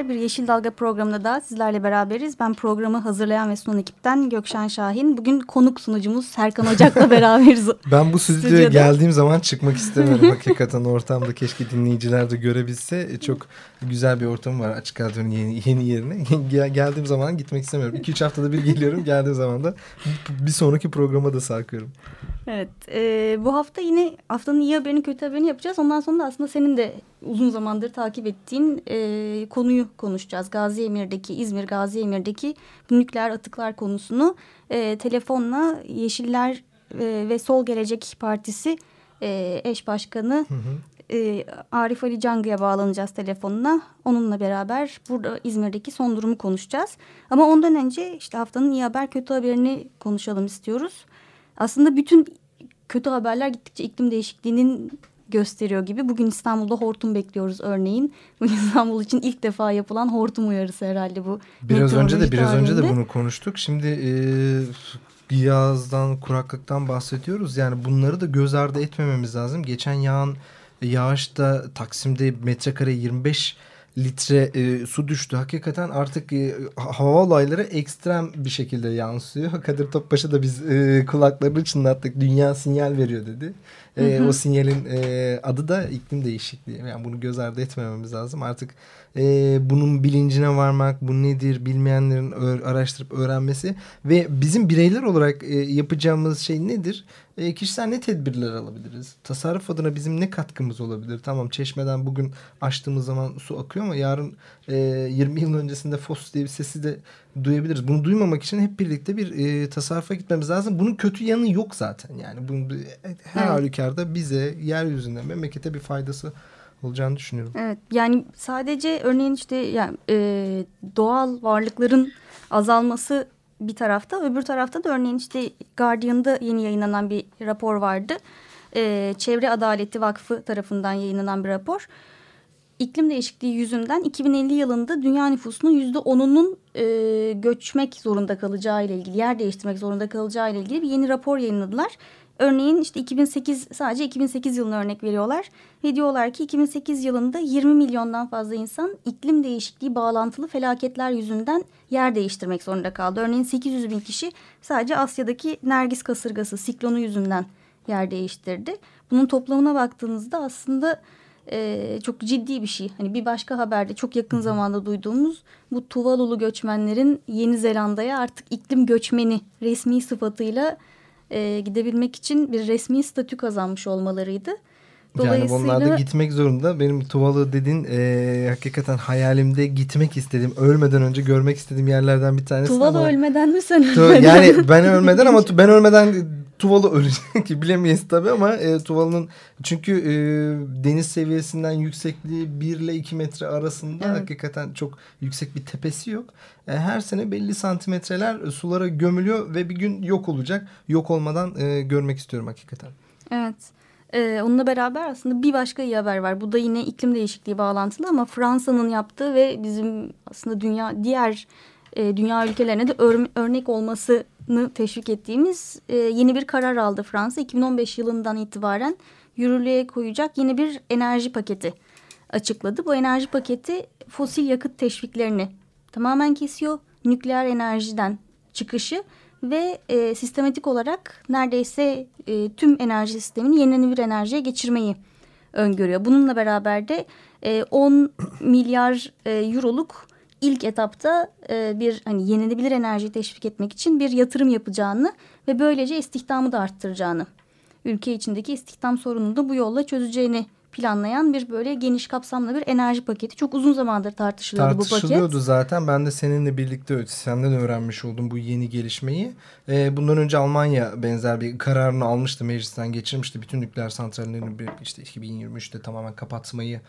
Merhabalar, bir Yeşil Dalga programında da sizlerle beraberiz. Ben programı hazırlayan ve sunan ekipten Gökşen Şahin. Bugün konuk sunucumuz Serkan Ocak'la beraberiz. ben bu stüdyoya geldiğim zaman çıkmak istemiyorum. Hakikaten ortamda keşke dinleyiciler de görebilse. E, çok güzel bir ortam var açık radyonun yeni, yeni yerine. geldiğim zaman gitmek istemiyorum. 2-3 haftada bir geliyorum. Geldiğim zaman da bir sonraki programa da sarkıyorum. Evet, e, bu hafta yine haftanın iyi haberini kötü haberini yapacağız. Ondan sonra da aslında senin de uzun zamandır takip ettiğin e, konuyu konuşacağız. Gazi Emir'deki, İzmir Gazi Emir'deki nükleer atıklar konusunu e, telefonla Yeşiller e, ve Sol Gelecek Partisi e, eş başkanı hı hı. E, Arif Ali Cangı'ya bağlanacağız telefonuna. Onunla beraber burada İzmir'deki son durumu konuşacağız. Ama ondan önce işte haftanın iyi haber kötü haberini konuşalım istiyoruz. Aslında bütün kötü haberler gittikçe iklim değişikliğinin gösteriyor gibi. Bugün İstanbul'da hortum bekliyoruz örneğin. Bu İstanbul için ilk defa yapılan hortum uyarısı herhalde bu. Biraz önce de biraz önce de bunu konuştuk. Şimdi e, yazdan, kuraklıktan bahsediyoruz. Yani bunları da göz ardı etmememiz lazım. Geçen yağan yağışta Taksim'de metrekare 25 litre e, su düştü. Hakikaten artık e, hava olayları ekstrem bir şekilde yansıyor. Kadir Topbaş'a da biz e, kulaklarını çınlattık. Dünya sinyal veriyor dedi. E, hı hı. O sinyalin e, adı da iklim değişikliği. Yani bunu göz ardı etmememiz lazım. Artık e, bunun bilincine varmak, bu nedir bilmeyenlerin araştırıp öğrenmesi ve bizim bireyler olarak e, yapacağımız şey nedir? E, kişisel ne tedbirler alabiliriz? Tasarruf adına bizim ne katkımız olabilir? Tamam çeşmeden bugün açtığımız zaman su akıyor ama yarın e, 20 yıl öncesinde fos diye bir sesi de duyabiliriz. Bunu duymamak için hep birlikte bir e, tasarrufa gitmemiz lazım. Bunun kötü yanı yok zaten. Yani bunun her evet. halükarda bize, yeryüzünde, memlekete bir faydası olacağını düşünüyorum. Evet yani sadece örneğin işte yani, e, doğal varlıkların azalması bir tarafta öbür tarafta da örneğin işte Guardian'da yeni yayınlanan bir rapor vardı. E, Çevre Adaleti Vakfı tarafından yayınlanan bir rapor. İklim değişikliği yüzünden 2050 yılında dünya nüfusunun yüzde onunun e, göçmek zorunda kalacağı ile ilgili, yer değiştirmek zorunda kalacağı ile ilgili bir yeni rapor yayınladılar. Örneğin işte 2008 sadece 2008 yılını örnek veriyorlar ve diyorlar ki 2008 yılında 20 milyondan fazla insan iklim değişikliği bağlantılı felaketler yüzünden yer değiştirmek zorunda kaldı. Örneğin 800 bin kişi sadece Asya'daki Nergis kasırgası siklonu yüzünden yer değiştirdi. Bunun toplamına baktığınızda aslında e, çok ciddi bir şey. Hani bir başka haberde çok yakın zamanda duyduğumuz bu Tuvalulu göçmenlerin Yeni Zelanda'ya artık iklim göçmeni resmi sıfatıyla e, gidebilmek için bir resmi statü kazanmış olmalarıydı. Dolayısıyla... Yani onlar da gitmek zorunda. Benim Tuvalı dedin e, hakikaten hayalimde gitmek istedim. Ölmeden önce görmek istediğim yerlerden bir tanesi. Tuvalı ama... ölmeden mi sen ölmeden? Yani ben ölmeden ama ben ölmeden Tuvalı ölecek ki bilemeyiz tabii ama e, Tuvalı'nın çünkü e, deniz seviyesinden yüksekliği 1 ile 2 metre arasında evet. hakikaten çok yüksek bir tepesi yok. E, her sene belli santimetreler sulara gömülüyor ve bir gün yok olacak. Yok olmadan e, görmek istiyorum hakikaten. Evet. Ee, onunla beraber aslında bir başka iyi haber var. Bu da yine iklim değişikliği bağlantılı ama Fransa'nın yaptığı ve bizim aslında dünya diğer e, dünya ülkelerine de ör, örnek olmasını teşvik ettiğimiz e, yeni bir karar aldı Fransa. 2015 yılından itibaren yürürlüğe koyacak yeni bir enerji paketi açıkladı. Bu enerji paketi fosil yakıt teşviklerini tamamen kesiyor. Nükleer enerjiden çıkışı ve e, sistematik olarak neredeyse e, tüm enerji sistemini yenilenebilir enerjiye geçirmeyi öngörüyor. Bununla beraber de e, 10 milyar e, euroluk ilk etapta e, bir hani yenilenebilir enerjiyi teşvik etmek için bir yatırım yapacağını ve böylece istihdamı da arttıracağını, ülke içindeki istihdam sorununu da bu yolla çözeceğini planlayan bir böyle geniş kapsamlı bir enerji paketi. Çok uzun zamandır tartışılıyordu, bu paket. Tartışılıyordu zaten. Ben de seninle birlikte senden öğrenmiş oldum bu yeni gelişmeyi. Ee, bundan önce Almanya benzer bir kararını almıştı meclisten geçirmişti. Bütün nükleer santrallerini işte 2023'te tamamen kapatmayı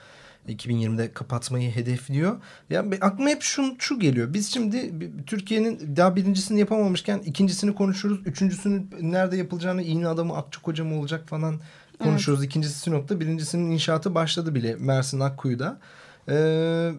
2020'de kapatmayı hedefliyor. Ya aklıma hep şu, şu geliyor. Biz şimdi Türkiye'nin daha birincisini yapamamışken ikincisini konuşuruz. Üçüncüsünün nerede yapılacağını iğne adamı Akçuk Hoca mı olacak falan konuşuyoruz. Evet. İkincisi Sinop'ta birincisinin inşaatı başladı bile Mersin Akkuyu'da. Ee,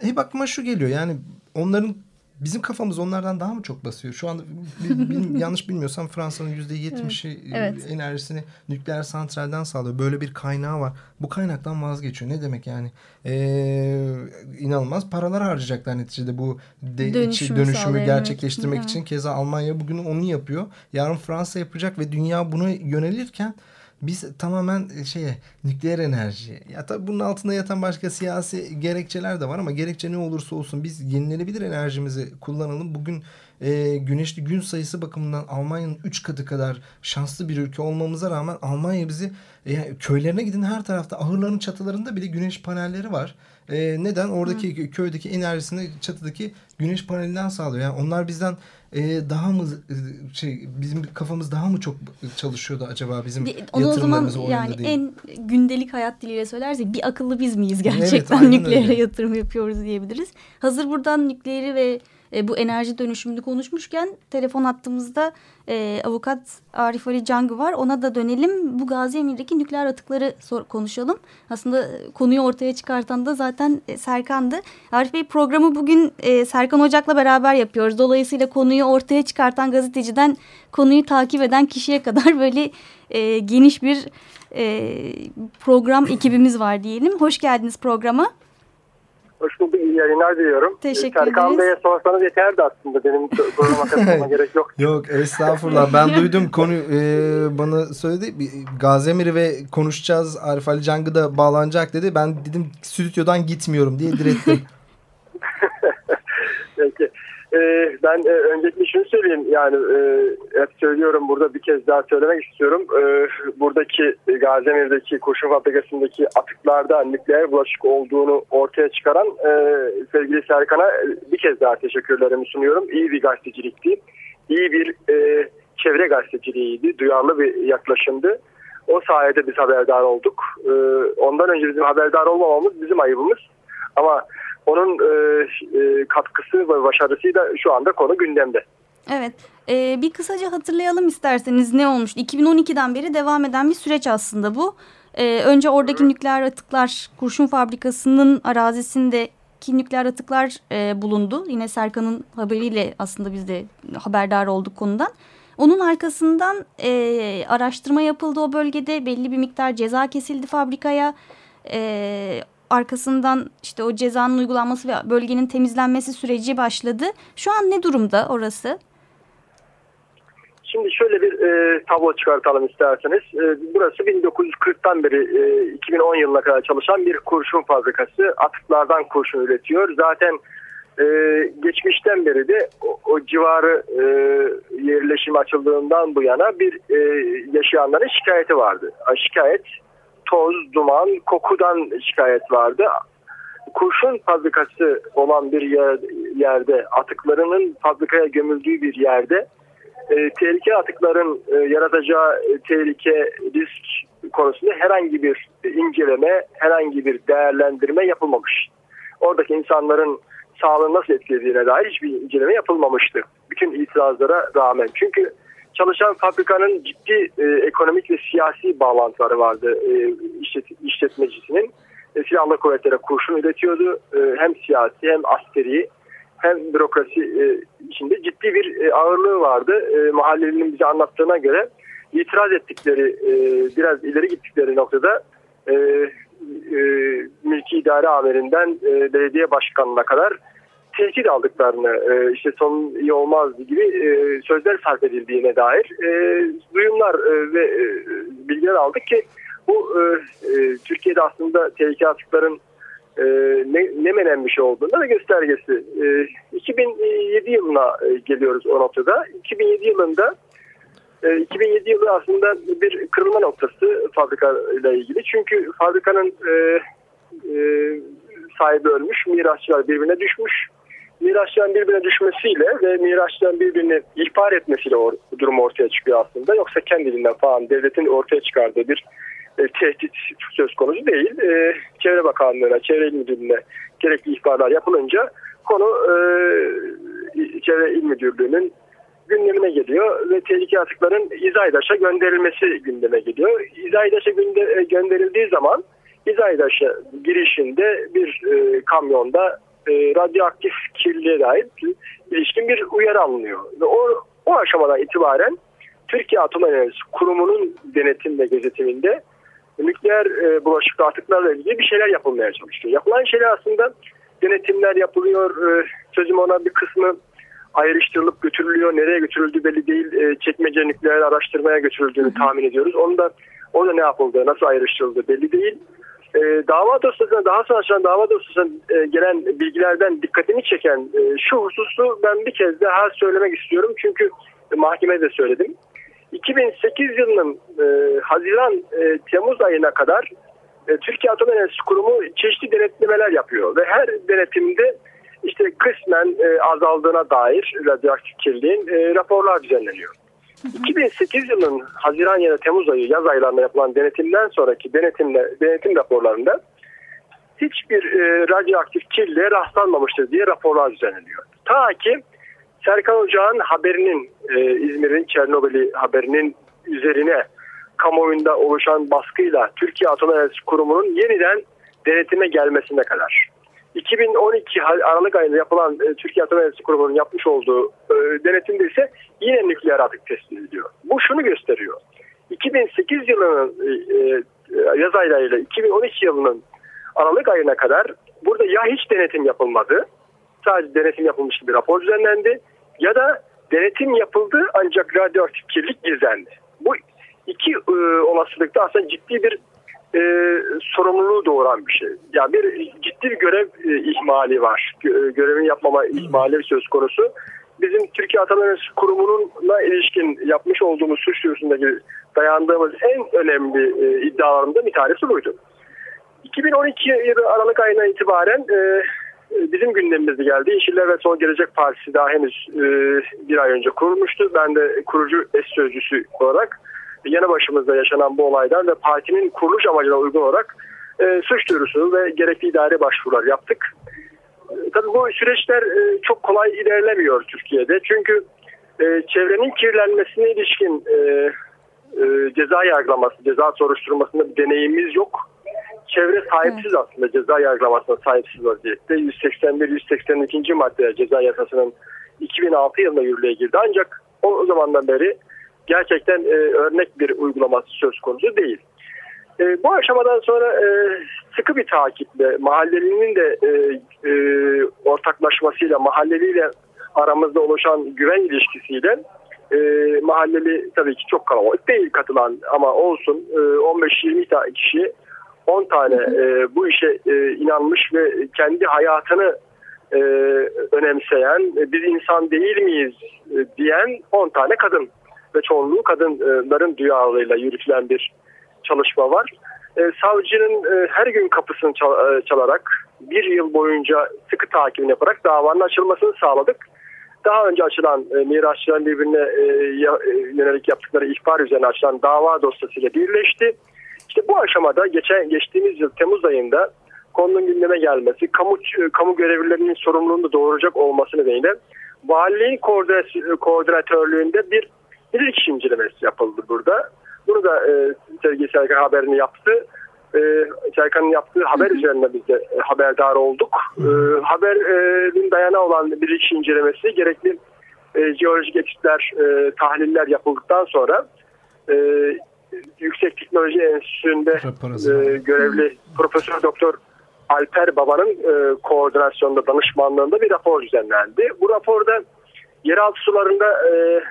hep aklıma şu geliyor yani onların bizim kafamız onlardan daha mı çok basıyor? Şu anda bil, yanlış bilmiyorsam Fransa'nın yüzde yetmişi evet. enerjisini nükleer santralden sağlıyor. Böyle bir kaynağı var. Bu kaynaktan vazgeçiyor. Ne demek yani? Ee, inanılmaz paralar harcayacaklar neticede bu de, Dönüşüm dönüşümü gerçekleştirmek için. için. Keza Almanya bugün onu yapıyor. Yarın Fransa yapacak ve dünya buna yönelirken biz tamamen e, şeye nükleer enerji. Ya tabii bunun altında yatan başka siyasi gerekçeler de var ama gerekçe ne olursa olsun biz yenilenebilir enerjimizi kullanalım. Bugün e, güneşli gün sayısı bakımından Almanya'nın 3 katı kadar şanslı bir ülke olmamıza rağmen Almanya bizi e, köylerine gidin her tarafta ahırların çatılarında bile güneş panelleri var. E, neden? Oradaki Hı. köydeki enerjisini çatıdaki güneş panelinden sağlıyor. Yani onlar bizden e, daha mı e, şey bizim kafamız daha mı çok çalışıyordu acaba bizim Onu o zaman yani değil. en gündelik hayat diliyle söylersek bir akıllı biz miyiz gerçekten evet, nükleere öyle. yatırım yapıyoruz diyebiliriz. Hazır buradan nükleeri ve e, bu enerji dönüşümünü konuşmuşken telefon attığımızda e, avukat Arif Ali Cangı var. Ona da dönelim. Bu Gazi Emir'deki nükleer atıkları sor, konuşalım. Aslında konuyu ortaya çıkartan da zaten e, Serkan'dı. Arif Bey programı bugün e, Serkan Ocak'la beraber yapıyoruz. Dolayısıyla konuyu ortaya çıkartan gazeteciden konuyu takip eden kişiye kadar böyle e, geniş bir e, program ekibimiz var diyelim. Hoş geldiniz programa. Hoş bulduk. İyi yayınlar diliyorum. Teşekkür ederiz. Serkan Bey'e sorsanız yeterdi aslında. Benim programa katılmama gerek yok. Yok estağfurullah. Ben duydum konu e, bana söyledi. Gazemir ve konuşacağız. Arif Ali Cangı da bağlanacak dedi. Ben dedim stüdyodan gitmiyorum diye direttim. Peki. Ee, ben e, öncelikle şunu söyleyeyim yani e, hep söylüyorum burada bir kez daha söylemek istiyorum. E, buradaki Gazemir'deki kurşun fabrikasındaki atıklarda nükleer bulaşık olduğunu ortaya çıkaran e, sevgili Serkan'a bir kez daha teşekkürlerimi sunuyorum. İyi bir gazetecilikti. İyi bir e, çevre gazeteciliğiydi. Duyarlı bir yaklaşımdı. O sayede biz haberdar olduk. E, ondan önce bizim haberdar olmamamız bizim ayıbımız. Ama onun e, e, katkısı ve başarısıyla şu anda konu gündemde. Evet. Ee, bir kısaca hatırlayalım isterseniz ne olmuş? 2012'den beri devam eden bir süreç aslında bu. Ee, önce oradaki nükleer atıklar kurşun fabrikasının arazisindeki nükleer atıklar e, bulundu. Yine Serkan'ın haberiyle aslında biz de haberdar olduk konudan. Onun arkasından e, araştırma yapıldı o bölgede. Belli bir miktar ceza kesildi fabrikaya. E, arkasından işte o cezanın uygulanması ve bölgenin temizlenmesi süreci başladı. Şu an ne durumda orası? Şimdi şöyle bir e, tablo çıkartalım isterseniz. E, burası 1940'tan beri e, 2010 yılına kadar çalışan bir kurşun fabrikası. Atıklardan kurşun üretiyor. Zaten e, geçmişten beri de o, o civarı e, yerleşim açıldığından bu yana bir e, yaşayanların şikayeti vardı. Şikayet toz, duman, kokudan şikayet vardı. Kurşun fabrikası olan bir yer, yerde, atıklarının fabrikaya gömüldüğü bir yerde e, tehlike atıkların e, yaratacağı e, tehlike, risk konusunda herhangi bir inceleme, herhangi bir değerlendirme yapılmamış. Oradaki insanların sağlığını nasıl etkilediğine dair hiçbir inceleme yapılmamıştı. Bütün itirazlara rağmen. Çünkü çalışan fabrikanın ciddi e, ekonomik ve siyasi bağlantıları vardı e, işlet, işletmecisinin. E, silahlı kuvvetlere kurşun üretiyordu. E, hem siyasi hem askeri hem bürokrasi e, içinde ciddi bir e, ağırlığı vardı. E, mahallelinin bize anlattığına göre itiraz ettikleri e, biraz ileri gittikleri noktada e, e, mülki idare amirinden e, belediye başkanına kadar tehdit aldıklarını, e, işte son iyi olmaz gibi e, sözler sarf edildiğine dair e, duyumlar e, ve e, bilgiler aldık ki bu e, e, Türkiye'de aslında tehlike atıkların e, ne, ne menenmiş olduğunda da göstergesi. E, 2007 yılına e, geliyoruz o noktada. 2007 yılında 2007 yılı aslında bir kırılma noktası fabrika ile ilgili. Çünkü fabrikanın e, e, sahibi ölmüş, mirasçılar birbirine düşmüş. Mirasçıların birbirine düşmesiyle ve mirasçıların birbirini ihbar etmesiyle o durum ortaya çıkıyor aslında. Yoksa kendiliğinden falan devletin ortaya çıkardığı bir e, tehdit söz konusu değil. E, Çevre Bakanlığı'na, Çevre İl Müdürlüğü'ne gerekli ihbarlar yapılınca konu e, Çevre İl Müdürlüğü'nün gündemine geliyor ve tehlike atıkların İzaydaş'a gönderilmesi gündeme geliyor. İzaydaş'a e, gönderildiği zaman İzaydaş'a girişinde bir e, kamyonda e, radyoaktif kirliliğe dair ilişkin bir uyarı alınıyor. Ve o, o aşamadan itibaren Türkiye Atom Enerjisi Kurumu'nun denetim ve gözetiminde nükleer e, bulaşıklı atıklarla ilgili bir şeyler yapılmaya çalışıyor. Yapılan şeyler aslında denetimler yapılıyor. E, sözüm ona bir kısmı ayrıştırılıp götürülüyor. Nereye götürüldüğü belli değil. E, çekmece nükleer araştırmaya götürüldüğünü tahmin ediyoruz. Onu da orada ne yapıldı, nasıl ayrıştırıldı belli değil. E, dava dosyasına daha sonra açılan dava dosyasına e, gelen bilgilerden dikkatimi çeken e, şu hususu ben bir kez daha söylemek istiyorum. Çünkü mahkemede de söyledim. 2008 yılının e, Haziran e, Temmuz ayına kadar e, Türkiye Atom Enerjisi Kurumu çeşitli denetlemeler yapıyor ve her denetimde işte kısmen e, azaldığına dair radyoaktif kirliliğin e, raporlar düzenleniyor. 2008 yılının Haziran ya da Temmuz ayı yaz aylarında yapılan denetimden sonraki denetimle, denetim raporlarında hiçbir e, radyoaktif kirliliğe rastlanmamıştır diye raporlar düzenleniyor. Ta ki Serkan Ocağ'ın haberinin e, İzmir'in Çernobil'i haberinin üzerine kamuoyunda oluşan baskıyla Türkiye Atom Enerjisi Kurumu'nun yeniden denetime gelmesine kadar. 2012 Aralık ayında yapılan e, Türkiye Atom Enerjisi Kurumu'nun yapmış olduğu e, denetimde ise yine nükleer atık tespit ediliyor. Bu şunu gösteriyor. 2008 yılının e, e, yaz aylarıyla 2012 yılının Aralık ayına kadar burada ya hiç denetim yapılmadı, sadece denetim yapılmış bir rapor düzenlendi ya da denetim yapıldı ancak radyoaktif kirlilik gizlendi. Bu iki e, olasılıkta aslında ciddi bir e, sorumluluğu doğuran bir şey. Yani bir ciddi bir görev e, ihmali var. Gö görevini yapmama ihmali söz konusu. Bizim Türkiye Enerjisi Kurumu'na ilişkin yapmış olduğumuz suç duyurusundaki dayandığımız en önemli e, iddialarından bir tanesi buydu. 2012 yılı Aralık ayına itibaren e, bizim gündemimizde geldi. Yeşiller ve Sol Gelecek Partisi daha henüz e, bir ay önce kurulmuştu. Ben de kurucu eş sözcüsü olarak yanı başımızda yaşanan bu olaydan ve partinin kuruluş amacına uygun olarak e, suç duyurusu ve gerekli idare başvurular yaptık. E, tabii bu süreçler e, çok kolay ilerlemiyor Türkiye'de. Çünkü e, çevrenin kirlenmesine ilişkin e, e, ceza yargılaması, ceza soruşturmasında bir deneyimimiz yok. Çevre sahipsiz aslında ceza yargılamasına sahipsiz vaziyette. 181-182. madde ceza yasasının 2006 yılında yürürlüğe girdi. Ancak o zamandan beri gerçekten e, örnek bir uygulaması söz konusu değil. E, bu aşamadan sonra e, sıkı bir takiple mahallelinin de e, e, ortaklaşmasıyla mahalleliyle aramızda oluşan güven ilişkisiyle e, mahalleli tabii ki çok kalabalık değil katılan ama olsun e, 15-20 kişi 10 tane e, bu işe e, inanmış ve kendi hayatını e, önemseyen e, biz insan değil miyiz e, diyen 10 tane kadın ve çoğunluğu kadınların duyarlılığıyla yürütülen bir çalışma var. E, savcının e, her gün kapısını çal, e, çalarak bir yıl boyunca sıkı takibini yaparak davanın açılmasını sağladık. Daha önce açılan e, mirasçıların birbirine e, e, yönelik yaptıkları ihbar üzerine açılan dava dosyasıyla birleşti. İşte bu aşamada geçen geçtiğimiz yıl Temmuz ayında konunun gündeme gelmesi, kamu kamu görevlilerinin sorumluluğunu doğuracak olması nedeniyle valiliğin koordinatörlüğünde bir bilirkişi incelemesi yapıldı burada. Bunu da e, sevgili Serkan haberini yaptı. E, Serkan'ın yaptığı haber hı hı. üzerine biz de e, haberdar olduk. E, haberin dayanağı olan bilirkişi incelemesi gerekli e, jeolojik etütler, e, tahliller yapıldıktan sonra e, Yüksek Teknoloji Enstitüsü'nde e, görevli Profesör Doktor Alper Baba'nın e, koordinasyonunda, danışmanlığında bir rapor düzenlendi. Bu raporda yeraltı sularında e,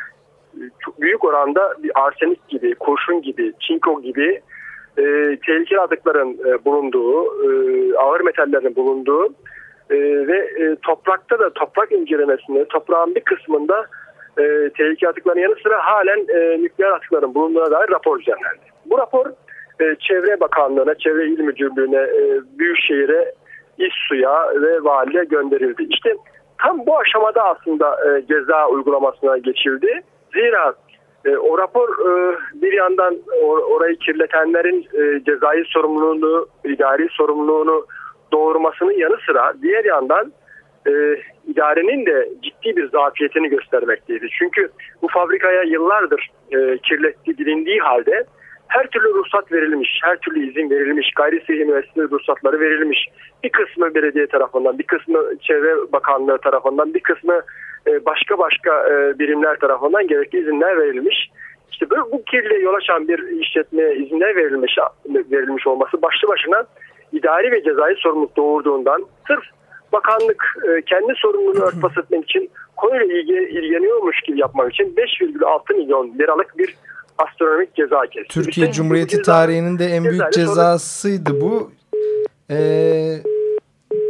çok büyük oranda bir arsenik gibi, kurşun gibi, çinko gibi e, tehlikeli atıkların e, bulunduğu, e, ağır metallerin bulunduğu e, ve e, toprakta da toprak incelemesinde toprağın bir kısmında e, tehlike atıklarının yanı sıra halen e, nükleer atıkların bulunduğuna dair rapor düzenlendi. Bu rapor e, Çevre Bakanlığı'na, Çevre İl Müdürlüğü'ne, e, Büyükşehir'e, İSSU'ya ve valiliğe gönderildi. İşte tam bu aşamada aslında e, ceza uygulamasına geçildi. Zira e, o rapor e, bir yandan or, orayı kirletenlerin e, cezai sorumluluğunu, idari sorumluluğunu doğurmasının yanı sıra diğer yandan e, idarenin de ciddi bir zafiyetini göstermekteydi. Çünkü bu fabrikaya yıllardır e, kirletti bilindiği halde her türlü ruhsat verilmiş, her türlü izin verilmiş, gayri sihir üniversite ruhsatları verilmiş. Bir kısmı belediye tarafından, bir kısmı Çevre Bakanlığı tarafından, bir kısmı başka başka e, birimler tarafından gerekli izinler verilmiş. İşte bu, bu kirliliğe yol açan bir işletmeye izinler verilmiş, verilmiş olması başlı başına idari ve cezai sorumluluk doğurduğundan sırf bakanlık e, kendi sorumluluğunu örtbas etmek için konuyla ilgi, ilgileniyormuş gibi yapmak için 5,6 milyon liralık bir astronomik ceza kesti. Türkiye işte, Cumhuriyeti tarihinin de en büyük cezasıydı bu. Ee,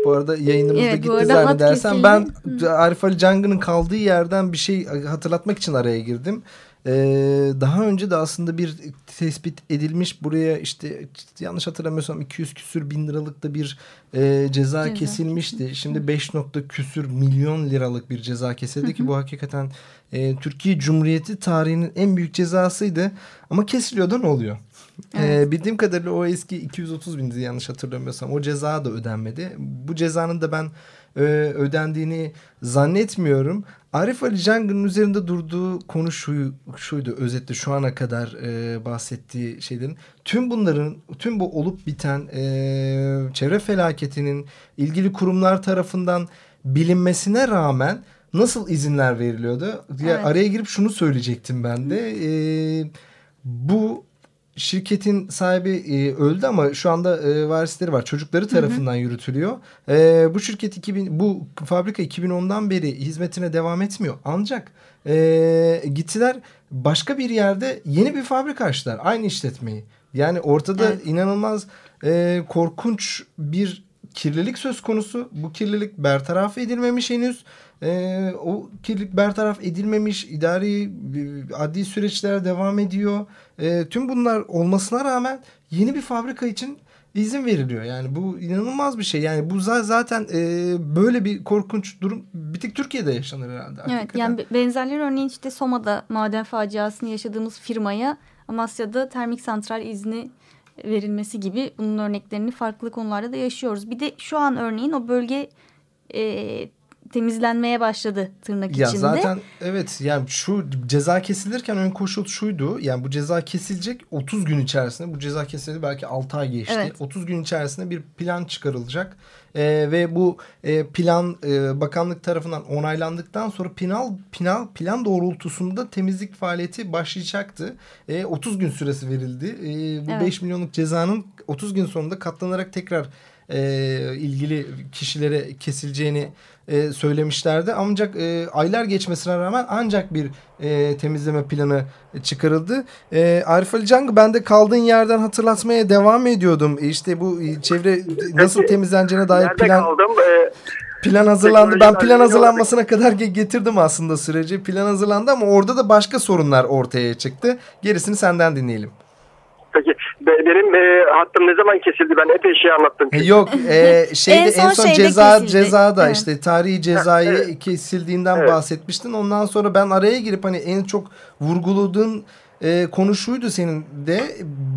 bu arada yayınımızda evet, gitti zannedersem. Ben Arif Ali Cangı'nın kaldığı yerden bir şey hatırlatmak için araya girdim. Ee, daha önce de aslında bir tespit edilmiş buraya işte yanlış hatırlamıyorsam 200 küsür bin liralık da bir e, ceza, ceza kesilmişti. Şimdi 5 nokta küsür milyon liralık bir ceza kesildi ki bu hakikaten e, Türkiye Cumhuriyeti tarihinin en büyük cezasıydı. Ama kesiliyor da ne oluyor? Ee, evet. Ee, bildiğim kadarıyla o eski 230 bindi yanlış hatırlamıyorsam. O ceza da ödenmedi. Bu cezanın da ben e, ödendiğini zannetmiyorum. Arif Ali Cang'ın üzerinde durduğu konu şu, şuydu özetle şu ana kadar e, bahsettiği şeylerin. Tüm bunların, tüm bu olup biten e, çevre felaketinin ilgili kurumlar tarafından bilinmesine rağmen nasıl izinler veriliyordu? Evet. Ya araya girip şunu söyleyecektim ben de. E, bu şirketin sahibi e, öldü ama şu anda e, varisleri var. Çocukları tarafından hı hı. yürütülüyor. E, bu şirket 2000 bu fabrika 2010'dan beri hizmetine devam etmiyor. Ancak e, gittiler başka bir yerde yeni bir fabrika açtılar. Aynı işletmeyi. Yani ortada evet. inanılmaz e, korkunç bir kirlilik söz konusu. Bu kirlilik bertaraf edilmemiş henüz. E, o kirlilik bertaraf edilmemiş. idari adli süreçler devam ediyor. E, tüm bunlar olmasına rağmen yeni bir fabrika için izin veriliyor. Yani bu inanılmaz bir şey. Yani bu zaten e, böyle bir korkunç durum bir tek Türkiye'de yaşanır herhalde. Evet hakikaten. yani benzerleri örneğin işte Soma'da maden faciasını yaşadığımız firmaya Amasya'da termik santral izni verilmesi gibi bunun örneklerini farklı konularda da yaşıyoruz. Bir de şu an örneğin o bölge e, temizlenmeye başladı tırnak ya içinde. Ya zaten evet yani şu ceza kesilirken ön koşul şuydu. Yani bu ceza kesilecek 30 gün içerisinde bu ceza kesildi belki 6 ay geçti. Evet. 30 gün içerisinde bir plan çıkarılacak. E, ve bu e, plan e, bakanlık tarafından onaylandıktan sonra plan plan plan doğrultusunda temizlik faaliyeti başlayacaktı. E, 30 gün süresi verildi. E, bu evet. 5 milyonluk cezanın 30 gün sonunda katlanarak tekrar e, ilgili kişilere kesileceğini e, söylemişlerdi. Ancak e, aylar geçmesine rağmen ancak bir e, temizleme planı çıkarıldı. E, Arif Ali Cangı ben de kaldığın yerden hatırlatmaya devam ediyordum. E, işte bu çevre nasıl temizleneceğine dair Nerede plan... kaldım? E, plan hazırlandı. Ben plan hazırlanmasına kadar getirdim aslında süreci. Plan hazırlandı ama orada da başka sorunlar ortaya çıktı. Gerisini senden dinleyelim. Peki benim e, hattım ne zaman kesildi? Ben epey şey anlattım. Çünkü. Yok e, şeyde en son, en son ceza kesildi. cezada evet. işte tarihi cezayı evet. kesildiğinden evet. bahsetmiştin. Ondan sonra ben araya girip hani en çok vurguladığın e, konu şuydu senin de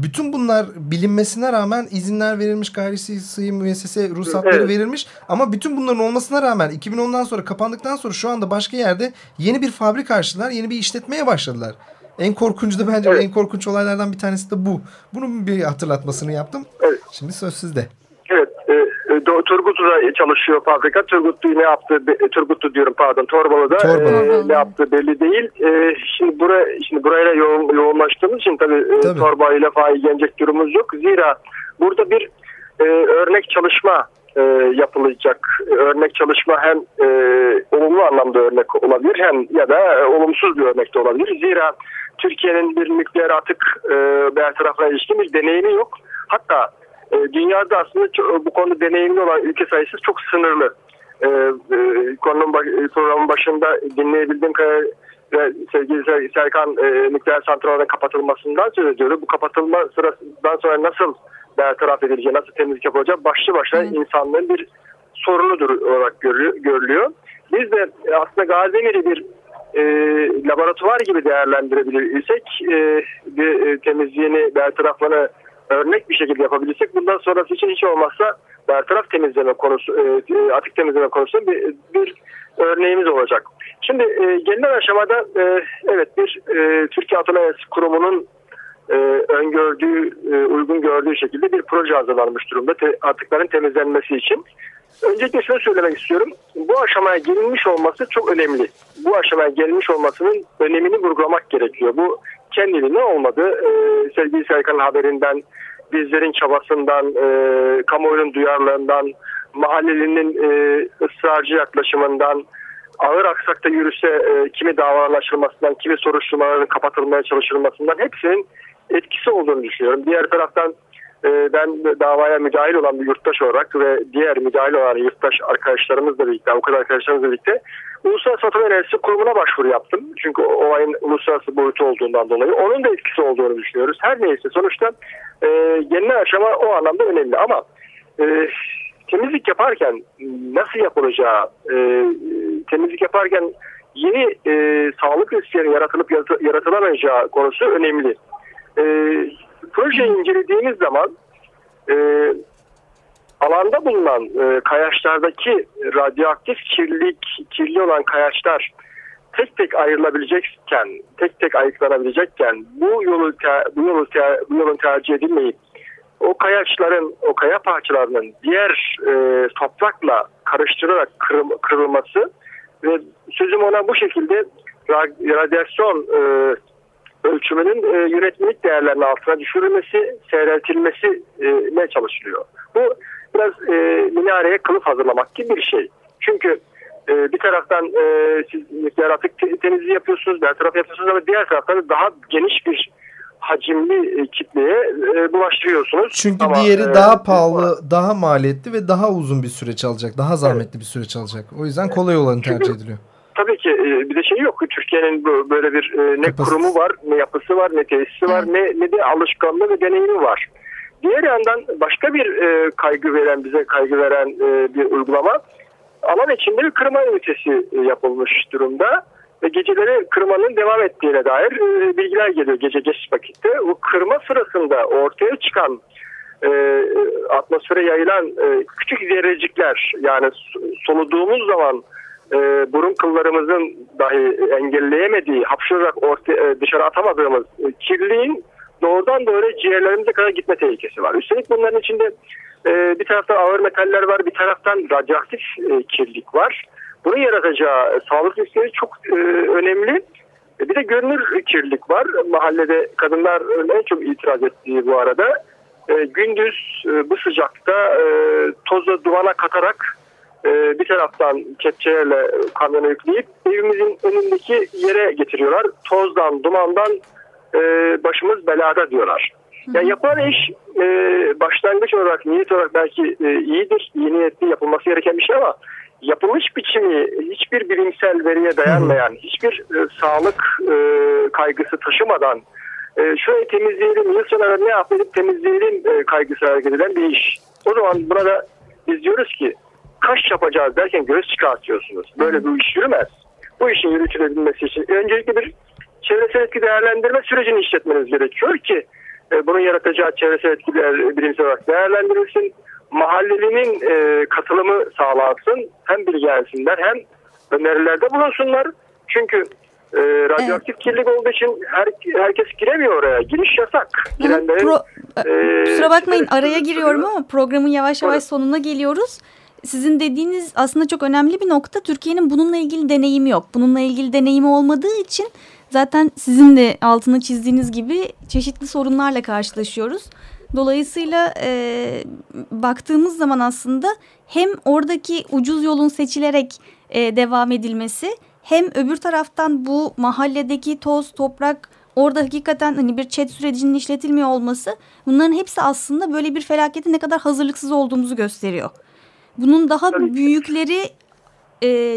bütün bunlar bilinmesine rağmen izinler verilmiş gayri sihir müessese ruhsatları evet. verilmiş ama bütün bunların olmasına rağmen 2010'dan sonra kapandıktan sonra şu anda başka yerde yeni bir fabrika açtılar yeni bir işletmeye başladılar. En korkuncu da bence evet. en korkunç olaylardan bir tanesi de bu. Bunun bir hatırlatmasını yaptım. Evet. Şimdi söz sizde. Evet. E, e Turgutlu'da çalışıyor fabrika. Turgutlu ne yaptı? E, Turgutlu diyorum pardon. Torbalı'da Torbalı. e, ne yaptı belli değil. E, şimdi buraya şimdi buraya yoğun, yoğunlaştığımız için tabii, tabii. E, Torbalı ile fail gelecek durumumuz yok. Zira burada bir e, örnek çalışma e, yapılacak örnek çalışma hem e, olumlu anlamda örnek olabilir hem ya da e, olumsuz bir örnek de olabilir. Zira Türkiye'nin bir nükleer atık e, bertarafına ilişkin bir deneyimi yok. Hatta e, dünyada aslında bu konuda deneyimli olan ülke sayısı çok sınırlı. E, e, konunun programın başında dinleyebildiğim kadar ve sevgili Serkan e, nükleer santralların kapatılmasından söz ediyordu. Bu kapatılma sırasından sonra nasıl bertaraf edileceği, nasıl temizlik yapılacağı başlı başına evet. insanlığın bir sorunudur olarak görülüyor. Biz de aslında Gazimir'i bir e, laboratuvar gibi değerlendirebilirsek e, bir e, temizliğini, bertarafını örnek bir şekilde yapabilirsek bundan sonrası için hiç olmazsa bertaraf temizleme konusu, e, e atık temizleme konusu bir, bir örneğimiz olacak. Şimdi e, gelinen aşamada e, evet bir e, Türkiye Enerjisi Kurumu'nun e, öngördüğü, e, uygun gördüğü şekilde bir proje hazırlanmış durumda te, atıkların temizlenmesi için. Öncelikle şunu söylemek istiyorum. Bu aşamaya gelinmiş olması çok önemli. Bu aşamaya gelinmiş olmasının önemini vurgulamak gerekiyor. Bu kendiliğine olmadı. Ee, sevgili Serkan'ın haberinden, bizlerin çabasından, e, kamuoyunun duyarlılığından, mahallelinin e, ısrarcı yaklaşımından, ağır aksakta yürüse e, kimi davaların açılmasından, kimi soruşturmaların kapatılmaya çalışılmasından hepsinin etkisi olduğunu düşünüyorum. Diğer taraftan ee, ben davaya müdahil olan bir yurttaş olarak ve diğer müdahil olan yurttaş arkadaşlarımızla birlikte, avukat arkadaşlarımızla birlikte Uluslararası Atom Enerjisi Kurumu'na başvuru yaptım. Çünkü olayın uluslararası boyutu olduğundan dolayı. Onun da etkisi olduğunu düşünüyoruz. Her neyse sonuçta e, gelinen aşama o anlamda önemli ama e, temizlik yaparken nasıl yapılacağı, e, temizlik yaparken yeni e, sağlık riskleri yaratılıp yaratılamayacağı konusu önemli. E, projeyi incelediğimiz zaman e, alanda bulunan e, kayaçlardaki radyoaktif kirlilik, kirli olan kayaçlar tek tek ayrılabilecekken, tek tek ayıklanabilecekken bu yolu bu yolu bu yolun tercih edilmeyip o kayaçların, o kaya parçalarının diğer e, toprakla karıştırarak kırıl, kırılması ve sözüm ona bu şekilde radyasyon e, ölçümünün e, yönetmelik değerlerinin altına düşürülmesi, seyreltilmesi ne çalışılıyor. Bu biraz e, minareye kılıf hazırlamak gibi bir şey. Çünkü e, bir taraftan e, siz yaratık temizliği yapıyorsunuz, bir taraf yapıyorsunuz ama diğer taraftan daha geniş bir hacimli e, kitleye e, bulaştırıyorsunuz. Çünkü Ama, diğeri e, daha pahalı, e, daha maliyetli ve daha uzun bir süreç alacak. Daha zahmetli evet. bir süreç alacak. O yüzden kolay olanı tercih ediliyor tabii ki e, bir de şey yok. Türkiye'nin böyle bir e, ne kurumu var, ne yapısı var, ne tesisi var, ne, ne de alışkanlığı ve deneyimi var. Diğer yandan başka bir e, kaygı veren, bize kaygı veren bir uygulama alan içinde bir kırma ünitesi yapılmış durumda ve geceleri kırmanın devam ettiğine dair bilgiler geliyor gece geç vakitte. Bu kırma sırasında ortaya çıkan e, atmosfere yayılan e, küçük zerrecikler yani soluduğumuz zaman e, burun kıllarımızın dahi engelleyemediği, hapşırarak ortaya, e, dışarı atamadığımız e, kirliğin doğrudan doğru ciğerlerimize kadar gitme tehlikesi var. Üstelik bunların içinde e, bir taraftan ağır metaller var, bir taraftan radyoaktif e, kirlilik var. Bunun yaratacağı sağlık riskleri çok e, önemli. E, bir de görünür kirlilik var. Mahallede kadınlar en çok itiraz ettiği bu arada. E, gündüz e, bu sıcakta e, toza duvana katarak e, bir taraftan kepçelerle kamyona yükleyip evimizin önündeki yere getiriyorlar. Tozdan, dumandan e, başımız belada diyorlar. Yani yapılan iş e, başlangıç olarak, niyet olarak belki e, iyidir, iyi niyetli yapılması gereken bir şey ama yapılış biçimi hiçbir bilimsel veriye dayanmayan, hiçbir e, sağlık e, kaygısı taşımadan e, şurayı temizleyelim, yıl sonunda ne yapıp temizleyelim e, kaygısı hareket eden bir iş. O zaman burada biz diyoruz ki kaş yapacağız derken göz çıkartıyorsunuz. Böyle bir iş yürümez. Bu işin yürütülebilmesi için öncelikle bir çevresel etki değerlendirme sürecini işletmeniz gerekiyor ki e, bunun yaratacağı çevresel etkiler bilimsel olarak değerlendirilsin. Mahallelinin e, katılımı sağlansın. Hem bilgilensinler hem önerilerde bulunsunlar. Çünkü e, radyoaktif evet. kirlilik olduğu için her, herkes giremiyor oraya. Giriş yasak. Girenlerin, Pro, e, kusura bakmayın araya giriyorum ama programın yavaş yavaş sonuna geliyoruz sizin dediğiniz aslında çok önemli bir nokta. Türkiye'nin bununla ilgili deneyimi yok. Bununla ilgili deneyimi olmadığı için zaten sizin de altını çizdiğiniz gibi çeşitli sorunlarla karşılaşıyoruz. Dolayısıyla e, baktığımız zaman aslında hem oradaki ucuz yolun seçilerek e, devam edilmesi hem öbür taraftan bu mahalledeki toz, toprak orada hakikaten hani bir chat sürecinin işletilmiyor olması bunların hepsi aslında böyle bir felakete ne kadar hazırlıksız olduğumuzu gösteriyor. Bunun daha Tabii büyükleri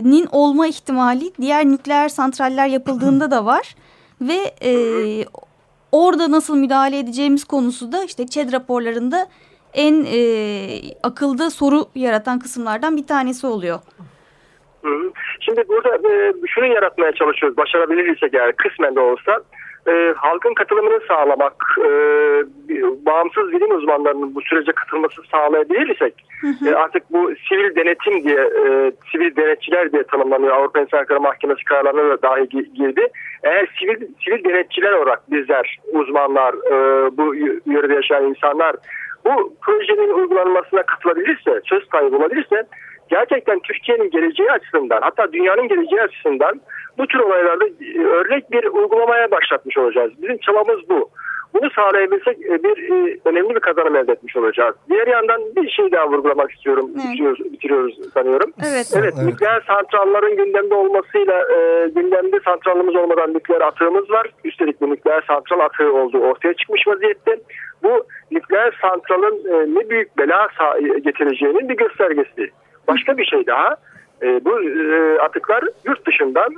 nin olma ihtimali diğer nükleer santraller yapıldığında da var. Ve e, orada nasıl müdahale edeceğimiz konusu da işte ÇED raporlarında en e, akılda soru yaratan kısımlardan bir tanesi oluyor. Şimdi burada e, şunu yaratmaya çalışıyoruz. Başarabilirsek eğer kısmen de olsa e, halkın katılımını sağlamak, e, bağımsız bilim uzmanlarının bu sürece katılması sağlayabilirsek E, artık bu sivil denetim diye, e, sivil denetçiler diye tanımlanıyor. Avrupa İnsan Hakları Mahkemesi kararlarına da dahi girdi. Eğer sivil, sivil denetçiler olarak bizler, uzmanlar, e, bu yörede yaşayan insanlar bu projenin uygulanmasına katılabilirse, söz sahibi olabilirse gerçekten Türkiye'nin geleceği açısından hatta dünyanın geleceği açısından bu tür olaylarda e, örnek bir uygulamaya başlatmış olacağız. Bizim çabamız bu. Bunu sağlayabilsek e, bir e, önemli bir kazanım elde etmiş olacağız. Diğer yandan bir şey daha vurgulamak istiyorum. Evet. Bitiriyoruz, bitiriyoruz sanıyorum. Evet. Evet, evet. nükleer santralların gündemde olmasıyla e, gündemde santralımız olmadan nükleer atığımız var. Üstelik bu nükleer santral atığı olduğu ortaya çıkmış vaziyette. Bu nükleer santralın e, ne büyük bela getireceğinin bir göstergesi. Başka bir şey daha. E, bu e, atıklar yurt dışından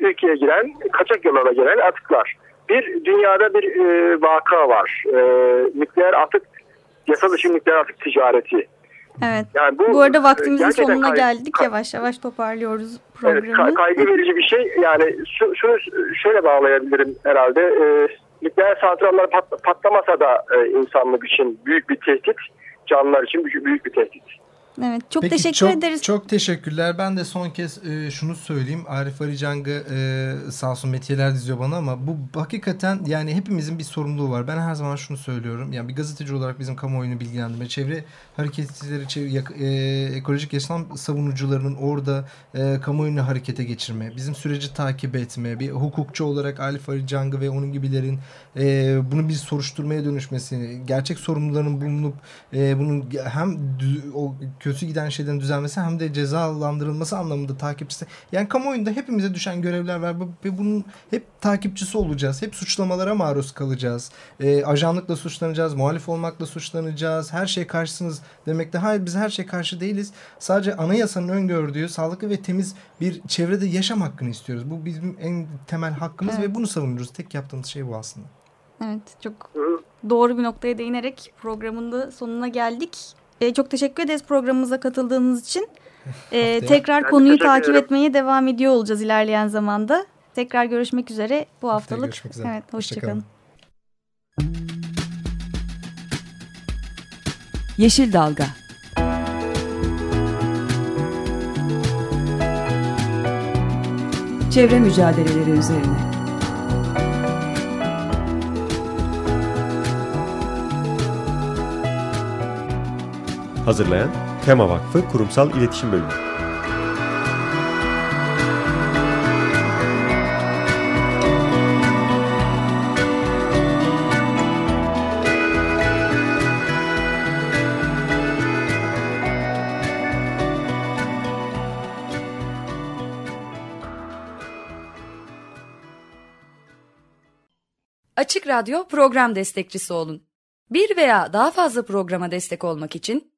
ülkeye giren, kaçak yollara gelen atıklar. Bir dünyada bir e, vaka var. E, nükleer atık, yasa dışı nükleer atık ticareti. Evet. Yani bu, bu arada vaktimizin sonuna geldik. Yavaş yavaş toparlıyoruz programı. Evet, kaygı verici bir şey. Yani şu, şunu şöyle bağlayabilirim herhalde. E, nükleer santraller pat, patlamasa da e, insanlık için büyük bir tehdit, canlılar için büyük, büyük bir tehdit. Evet çok Peki, teşekkür çok, ederiz. Çok teşekkürler. Ben de son kez e, şunu söyleyeyim. Arif Ali Cang'ı e, sağ olsun metiyeler diziyor bana ama bu hakikaten yani hepimizin bir sorumluluğu var. Ben her zaman şunu söylüyorum. Yani bir gazeteci olarak bizim kamuoyunu bilgilendirme, çevre hareketleri, çevre, e, ekolojik yaşam savunucularının orada e, kamuoyunu harekete geçirme, bizim süreci takip etme, bir hukukçu olarak Arif Ali Cang'ı ve onun gibilerin e, bunu bir soruşturmaya dönüşmesini, gerçek sorumluların bulunup e, bunun hem o kötü giden şeylerin düzelmesi hem de cezalandırılması anlamında takipçisi. Yani kamuoyunda hepimize düşen görevler var ve bunun hep takipçisi olacağız. Hep suçlamalara maruz kalacağız. E, ajanlıkla suçlanacağız, muhalif olmakla suçlanacağız. Her şey karşısınız demekte. Hayır biz her şey karşı değiliz. Sadece anayasanın öngördüğü sağlıklı ve temiz bir çevrede yaşam hakkını istiyoruz. Bu bizim en temel hakkımız evet. ve bunu savunuyoruz. Tek yaptığımız şey bu aslında. Evet çok doğru bir noktaya değinerek programın da sonuna geldik. E, çok teşekkür ederiz programımıza katıldığınız için. E, tekrar ben konuyu takip ederim. etmeye devam ediyor olacağız ilerleyen zamanda. Tekrar görüşmek üzere bu haftalık. Görüşmek üzere. Evet, hoşçakalın. Hoşça Yeşil Dalga Çevre mücadeleleri üzerine Hazırlayan Tema Vakfı Kurumsal İletişim Bölümü. Açık Radyo program destekçisi olun. Bir veya daha fazla programa destek olmak için